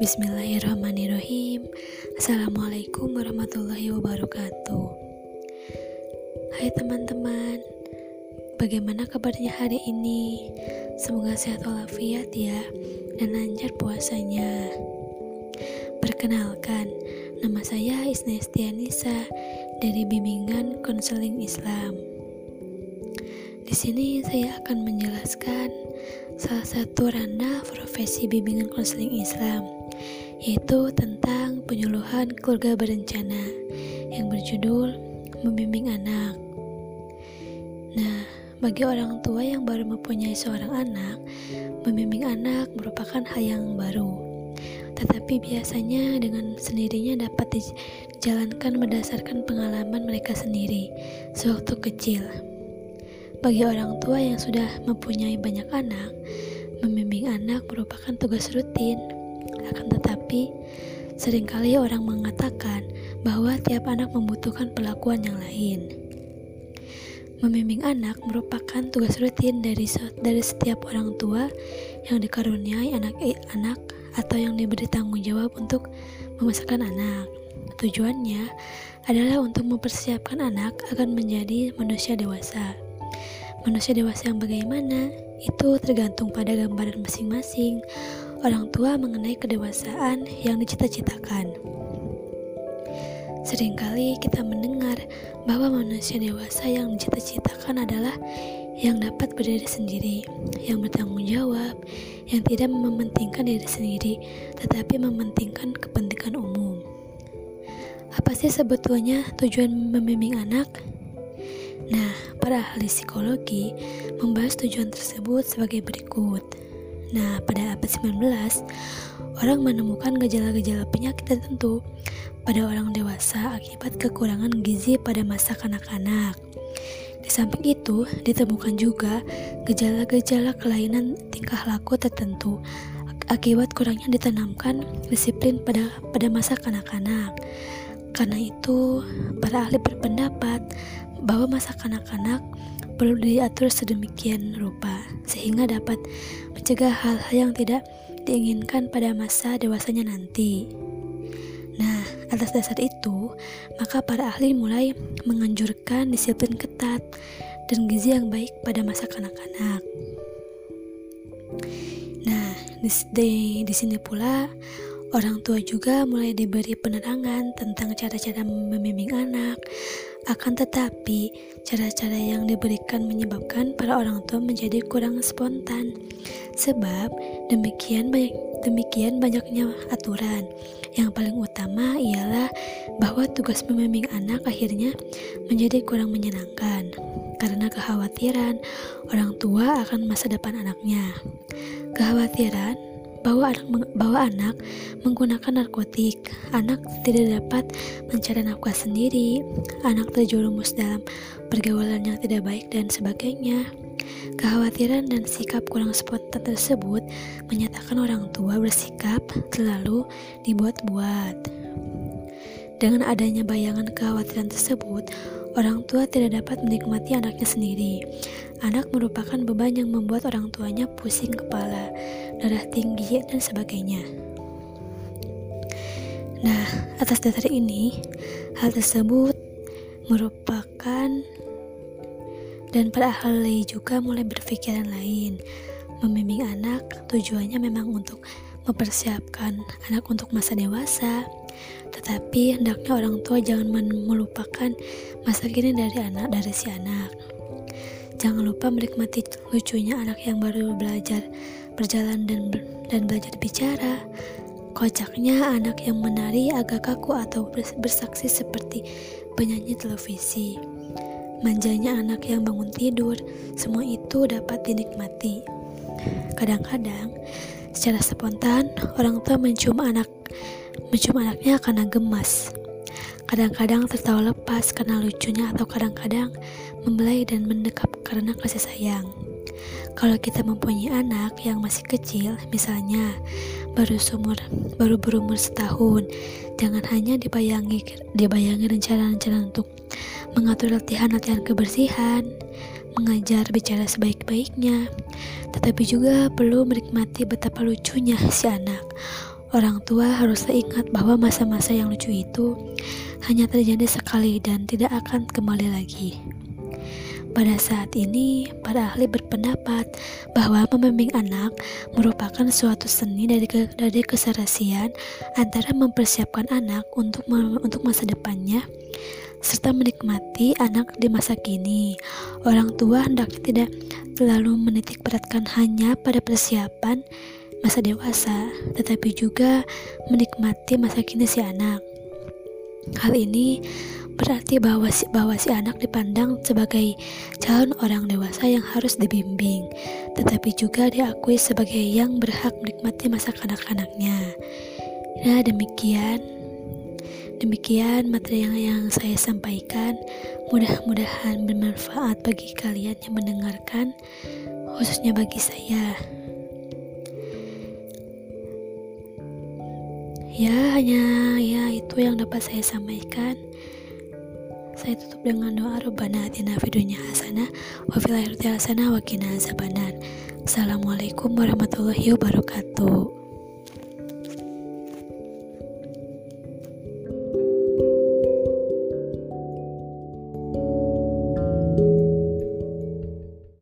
Bismillahirrahmanirrahim. Assalamualaikum warahmatullahi wabarakatuh. Hai teman-teman Bagaimana kabarnya hari ini? Semoga sehat walafiat ya Dan lancar puasanya. Perkenalkan Nama saya Isna Estianisa Dari Bimbingan Konseling Islam. Di sini saya akan menjelaskan salah satu ranah profesi bimbingan konseling Islam, yaitu tentang penyuluhan keluarga berencana yang berjudul Membimbing Anak. Nah, bagi orang tua yang baru mempunyai seorang anak, membimbing anak merupakan hal yang baru. Tetapi biasanya dengan sendirinya dapat dijalankan berdasarkan pengalaman mereka sendiri sewaktu kecil. Bagi orang tua yang sudah mempunyai banyak anak, membimbing anak merupakan tugas rutin. Akan tetapi, sering kali orang mengatakan bahwa tiap anak membutuhkan perlakuan yang lain. Membimbing anak merupakan tugas rutin dari dari setiap orang tua yang dikaruniai anak-anak atau yang diberi tanggung jawab untuk membesarkan anak. Tujuannya adalah untuk mempersiapkan anak akan menjadi manusia dewasa. Manusia dewasa yang bagaimana itu tergantung pada gambaran masing-masing orang tua mengenai kedewasaan yang dicita-citakan. Seringkali kita mendengar bahwa manusia dewasa yang dicita-citakan adalah yang dapat berdiri sendiri, yang bertanggung jawab, yang tidak mementingkan diri sendiri, tetapi mementingkan kepentingan umum. Apa sih sebetulnya tujuan membimbing anak? Nah, para ahli psikologi membahas tujuan tersebut sebagai berikut. Nah, pada abad 19, orang menemukan gejala-gejala penyakit tertentu pada orang dewasa akibat kekurangan gizi pada masa kanak-kanak. Di samping itu, ditemukan juga gejala-gejala kelainan tingkah laku tertentu akibat kurangnya ditanamkan disiplin pada pada masa kanak-kanak. Karena itu, para ahli berpendapat bahwa masa kanak-kanak perlu diatur sedemikian rupa sehingga dapat mencegah hal-hal yang tidak diinginkan pada masa dewasanya nanti. Nah, atas dasar itu, maka para ahli mulai menganjurkan disiplin ketat dan gizi yang baik pada masa kanak-kanak. Nah, di, di, di sini pula orang tua juga mulai diberi penerangan tentang cara-cara membimbing anak, akan tetapi, cara-cara yang diberikan menyebabkan para orang tua menjadi kurang spontan. Sebab demikian banyak demikian banyaknya aturan. Yang paling utama ialah bahwa tugas membimbing anak akhirnya menjadi kurang menyenangkan karena kekhawatiran orang tua akan masa depan anaknya. Kekhawatiran bahwa anak, bahwa anak menggunakan narkotik, anak tidak dapat mencari nafkah sendiri, anak terjerumus dalam pergaulan yang tidak baik dan sebagainya. Kekhawatiran dan sikap kurang spontan tersebut menyatakan orang tua bersikap selalu dibuat-buat. Dengan adanya bayangan kekhawatiran tersebut, orang tua tidak dapat menikmati anaknya sendiri. Anak merupakan beban yang membuat orang tuanya pusing kepala, darah tinggi, dan sebagainya. Nah, atas dasar ini, hal tersebut merupakan dan para ahli juga mulai berpikiran lain. Membimbing anak tujuannya memang untuk mempersiapkan anak untuk masa dewasa, tetapi hendaknya orang tua jangan melupakan masa kini dari anak dari si anak. Jangan lupa menikmati lucunya anak yang baru belajar berjalan dan dan belajar bicara. Kocaknya anak yang menari agak kaku atau bersaksi seperti penyanyi televisi. Manjanya anak yang bangun tidur, semua itu dapat dinikmati. Kadang-kadang, secara spontan, orang tua mencium anak, mencium anaknya karena gemas. Kadang-kadang tertawa lepas karena lucunya atau kadang-kadang membelai dan mendekap karena kasih sayang. Kalau kita mempunyai anak yang masih kecil, misalnya baru sumur, baru berumur setahun, jangan hanya dibayangi dibayangi rencana-rencana untuk mengatur latihan-latihan kebersihan, mengajar bicara sebaik-baiknya, tetapi juga perlu menikmati betapa lucunya si anak. Orang tua haruslah ingat bahwa masa-masa yang lucu itu hanya terjadi sekali dan tidak akan kembali lagi. Pada saat ini, para ahli berpendapat bahwa membimbing anak merupakan suatu seni dari ke, dari keserasian antara mempersiapkan anak untuk untuk masa depannya serta menikmati anak di masa kini. Orang tua hendaknya tidak terlalu menitik beratkan hanya pada persiapan masa dewasa, tetapi juga menikmati masa kini si anak. Hal ini berarti bahwa si, bahwa si anak dipandang sebagai calon orang dewasa yang harus dibimbing, tetapi juga diakui sebagai yang berhak menikmati masa kanak-kanaknya. Nah, demikian demikian materi yang, yang saya sampaikan. Mudah-mudahan bermanfaat bagi kalian yang mendengarkan, khususnya bagi saya. ya hanya ya itu yang dapat saya sampaikan saya tutup dengan doa Rabbana atina fid dunya hasanah wa fil akhirati hasanah wa qina azabannar. Assalamualaikum warahmatullahi wabarakatuh